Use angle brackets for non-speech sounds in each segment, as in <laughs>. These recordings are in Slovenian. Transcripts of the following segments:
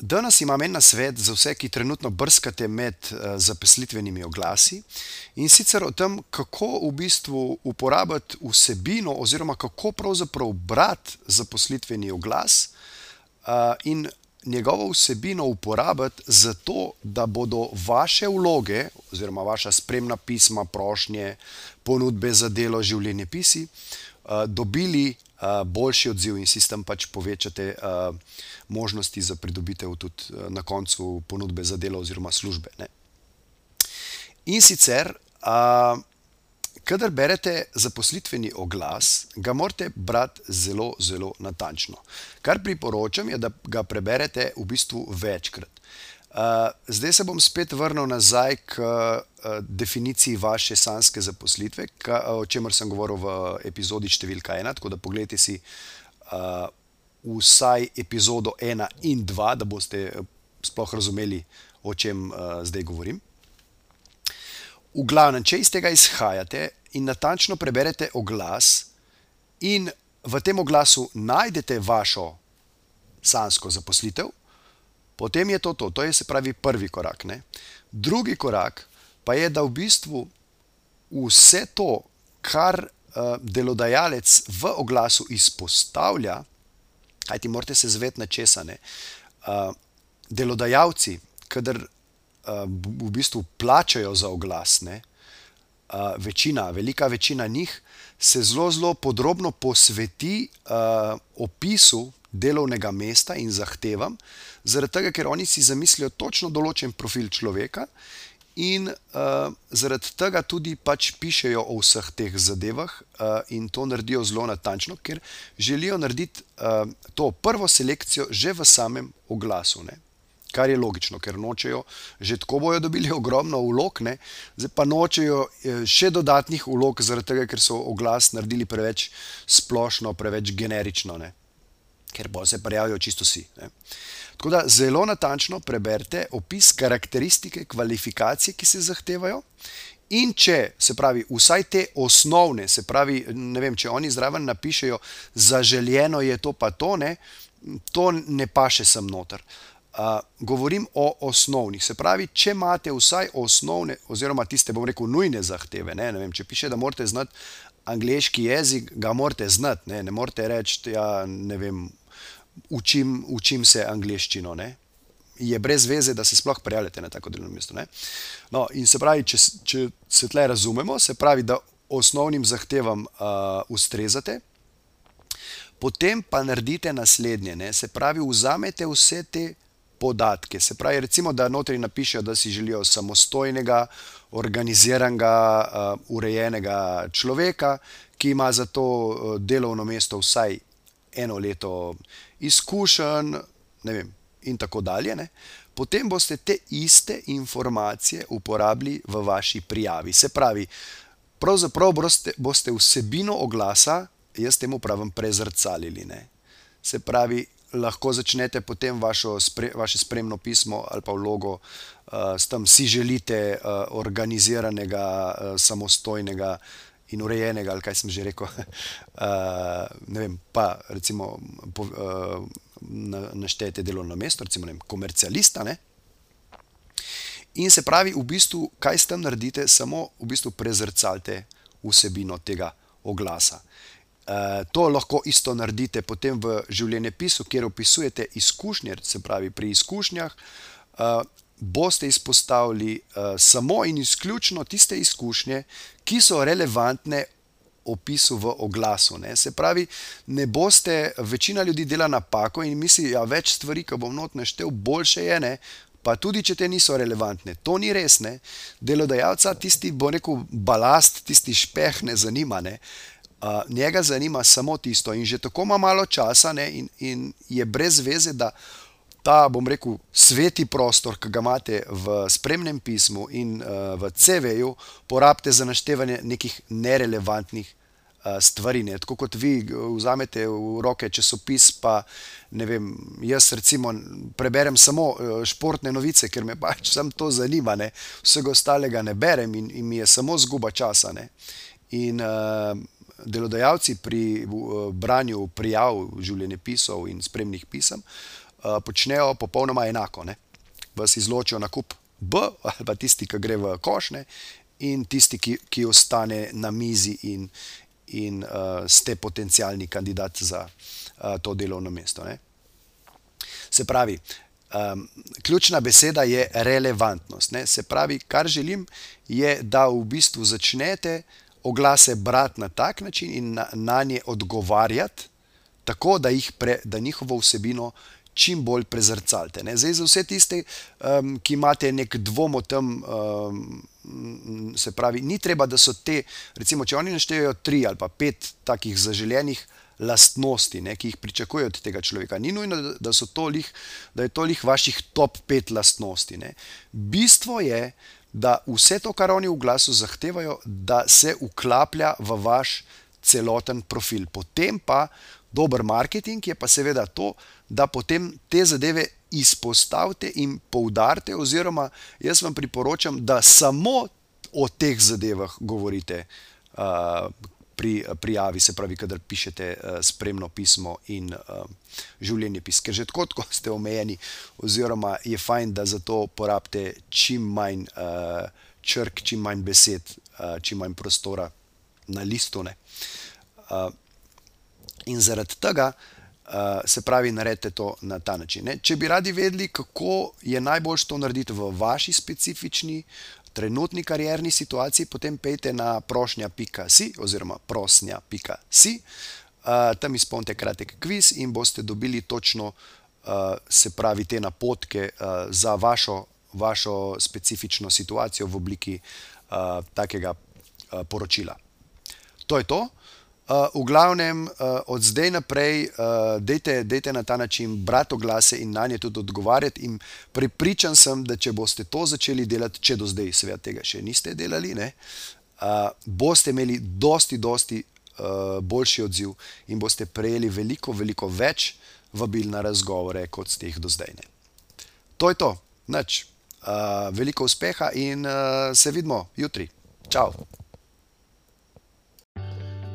Danes imam en nasvet za vse, ki trenutno brskate med uh, zaposlitvenimi oglasi in sicer o tem, kako v bistvu uporabiti vsebino, oziroma kako pravzaprav brati zaposlitveni oglas uh, in njegovo vsebino uporabiti za to, da bodo vaše vloge, oziroma vaša spremna pisma, prošnje, ponudbe za delo, življenje pisi, dobili boljši odziv in si s tem pač povečate uh, možnosti za pridobitev tudi na koncu ponudbe za delo oziroma službe. Ne. In sicer, kadar berete zaposlitveni oglas, ga morate brati zelo, zelo natančno. Kar priporočam, je, da ga preberete v bistvu večkrat. Uh, zdaj se bom spet vrnil nazaj k uh, definiciji vaše sanske zaposlitve, ka, o čemer sem govoril v epizodi številka ena. Tako da pogledajte si vsaj epizodo ena in dva, da boste sploh razumeli, o čem zdaj govorim. V glavnem, če iz tega izhajate in natančno preberete oglas, in v tem oglasu najdete vašo sansko zaposlitev potem je to to, to je se pravi prvi korak. Ne? Drugi korak pa je, da v bistvu vse to, kar uh, delodajalec v oglasu izpostavlja, kajti morate se zvedeti na česane. Uh, delodajalci, kadar uh, v bistvu plačajo za oglas, ne, uh, večina, velika večina njih se zelo, zelo podrobno posveti uh, opisu delovnega mesta in zahtevam, zaradi tega, ker oni si zamislijo točno določen profil človeka in uh, zaradi tega tudi pač pišejo o vseh teh zadevah uh, in to naredijo zelo natančno, ker želijo narediti uh, to prvo selekcijo že v samem oglasu. Ne? Kar je logično, ker nočejo, že tako bojo dobili <laughs> ogromno vlog, ne? zdaj pa nočejo še dodatnih vlog, zaradi tega, ker so oglas naredili preveč splošno, preveč generično. Ne? Ker bo se prijavijo čisto vsi. Tako da zelo natančno preberite opis karakteristike, kvalifikacije, ki se zahtevajo. In če se pravi, vsaj te osnovne, se pravi, ne vem, če oni zraven napišejo, zaželjeno je to, pa to ne, to ne paše sem noter. Uh, govorim o osnovnih. Se pravi, če imate vsaj osnovne, oziroma tiste, bom rekel, nujne zahteve. Ne, ne vem, če piše, da morate znati angliški jezik, ga morate znati. Ne, ne morete reči, da ja, ne vem, učim, učim se angliščino. Ne? Je brez veze, da se sploh prijavite na tako delovno mesto. No, in se pravi, če, če se tle razumemo, se pravi, da osnovnim zahtevam uh, ustrezate, potem pa naredite naslednje. Ne? Se pravi, vzamete vse te podatke. Se pravi, recimo, da notri napišejo, da si želijo samostojnega, organiziranega, uh, urejenega človeka, ki ima za to uh, delovno mesto vsaj eno leto izkušenj, in tako dalje, ne, potem boste te iste informacije uporabili v vaši prijavi. Se pravi, pravzaprav boste, boste vsebino oglasa, jaz temu pravim, prezrcalili. Ne. Se pravi, lahko začnete potem vašo, spre, vaše spremno pismo ali pa vlogo uh, s tem, si želite uh, organiziranega, uh, samostojnega in urejenega, ali kaj sem že rekel. <laughs> Uh, vem, pa recimo po, uh, naštejete delovno mesto, recimo vem, komercialista. Ne? In se pravi, v bistvu, kaj s tem naredite, samo v bistvu prezrcalite vsebino tega oglasa. Uh, to lahko isto naredite potem v življenjepisu, kjer opisujete izkušnje, se pravi pri izkušnjah. Uh, boste izpostavili uh, samo in izključno tiste izkušnje, ki so relevantne opisu v oglasu. Ne. Se pravi, ne boste, večina ljudi dela napako in misli, da ja, več stvari, ki bom not naštel, boljše je ne. Pa tudi, če te niso relevantne, to ni res. Ne. Delodajalca tisti, bo rekel, balast, tisti špeh ne zanima. Ne. Uh, njega zanima samo tisto, in že tako ima malo časa, in, in je brez veze, da ta, bom rekel, sveti prostor, ki ga imate v spremnem pismu in uh, v CV-ju, porabite za naštevanje nekih nerelevantnih uh, stvari. Ne. Tako kot vi vzamete v roke časopis, pa ne vem, jaz recimo preberem samo športne novice, ker me pač samo to zanima, ne. vsega ostalega ne berem in, in mi je samo zguba časa. Ne. In uh, delodajalci pri uh, branju prijav življenjepisov in spremnih pisem. Eh, počnejo popolnoma enako. Ne? Vas izločijo na kup B, ali pa tisti, ki gre v košne, in tisti, ki, ki ostane na mizi in, in uh, ste potencijalni kandidat za uh, to delovno mesto. Ne? Se pravi, um, ključna beseda je relevantnost. Ne? Se pravi, kar želim, je, da v bistvu začnete oglase brati na tak način in na, na nje odgovarjati, tako da, pre, da njihovo vsebino čim bolj prezrcalite. Zdaj, za vse tiste, um, ki imate nek dvom o tem, um, se pravi, ni treba, da so te, recimo, če oni naštejejo tri ali pa pet takih zaželenih. Lastnosti, ne, ki jih pričakujejo od tega človeka. Ni nujno, da, lih, da je to lih vaših top pet lastnosti. Ne. Bistvo je, da vse to, kar oni v glasu zahtevajo, da se uklaplja v vaš celoten profil. Potem pa dober marketing je pa seveda to, da potem te zadeve izpostavite in poudarite, oziroma jaz vam priporočam, da samo o teh zadevah govorite uh, pri prijavi, se pravi, kadar pišete uh, spremno pismo in uh, življenjepis, ker že tako, tako ste omejeni, oziroma je fajn, da za to porabite čim manj uh, črk, čim manj besed, uh, čim manj prostora na listu. Uh, in zaradi tega, uh, se pravi, naredite to na ta način. Ne? Če bi radi vedeli, kako je najboljše to narediti v vaši specifični, trenutni karierni situaciji, potem pejte na prošnja.si oziroma prosnja.si, uh, tam izpolnite kratek kviz in boste dobili točno, uh, se pravi, te napotke za vašo, vašo specifično situacijo v obliki takega poročila. To je to. Uh, v glavnem, uh, od zdaj naprej, uh, dejte, dejte na ta način brati oglase in na nje tudi odgovarjati. Pripričan sem, da če boste to začeli delati, če do zdaj, seveda, tega še niste delali, ne, uh, boste imeli dosti, dosti uh, boljši odziv in boste prejeli veliko, veliko več vabil na razgovore, kot ste jih do zdaj. Ne. To je to, noč. Uh, veliko uspeha in uh, se vidimo jutri. Ciao!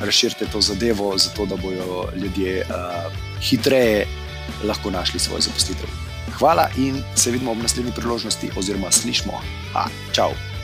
razširite to zadevo, zato da bodo ljudje uh, hitreje lahko našli svoj zaposlitev. Hvala in se vidimo ob naslednji priložnosti, oziroma slišmo. Ha, čau!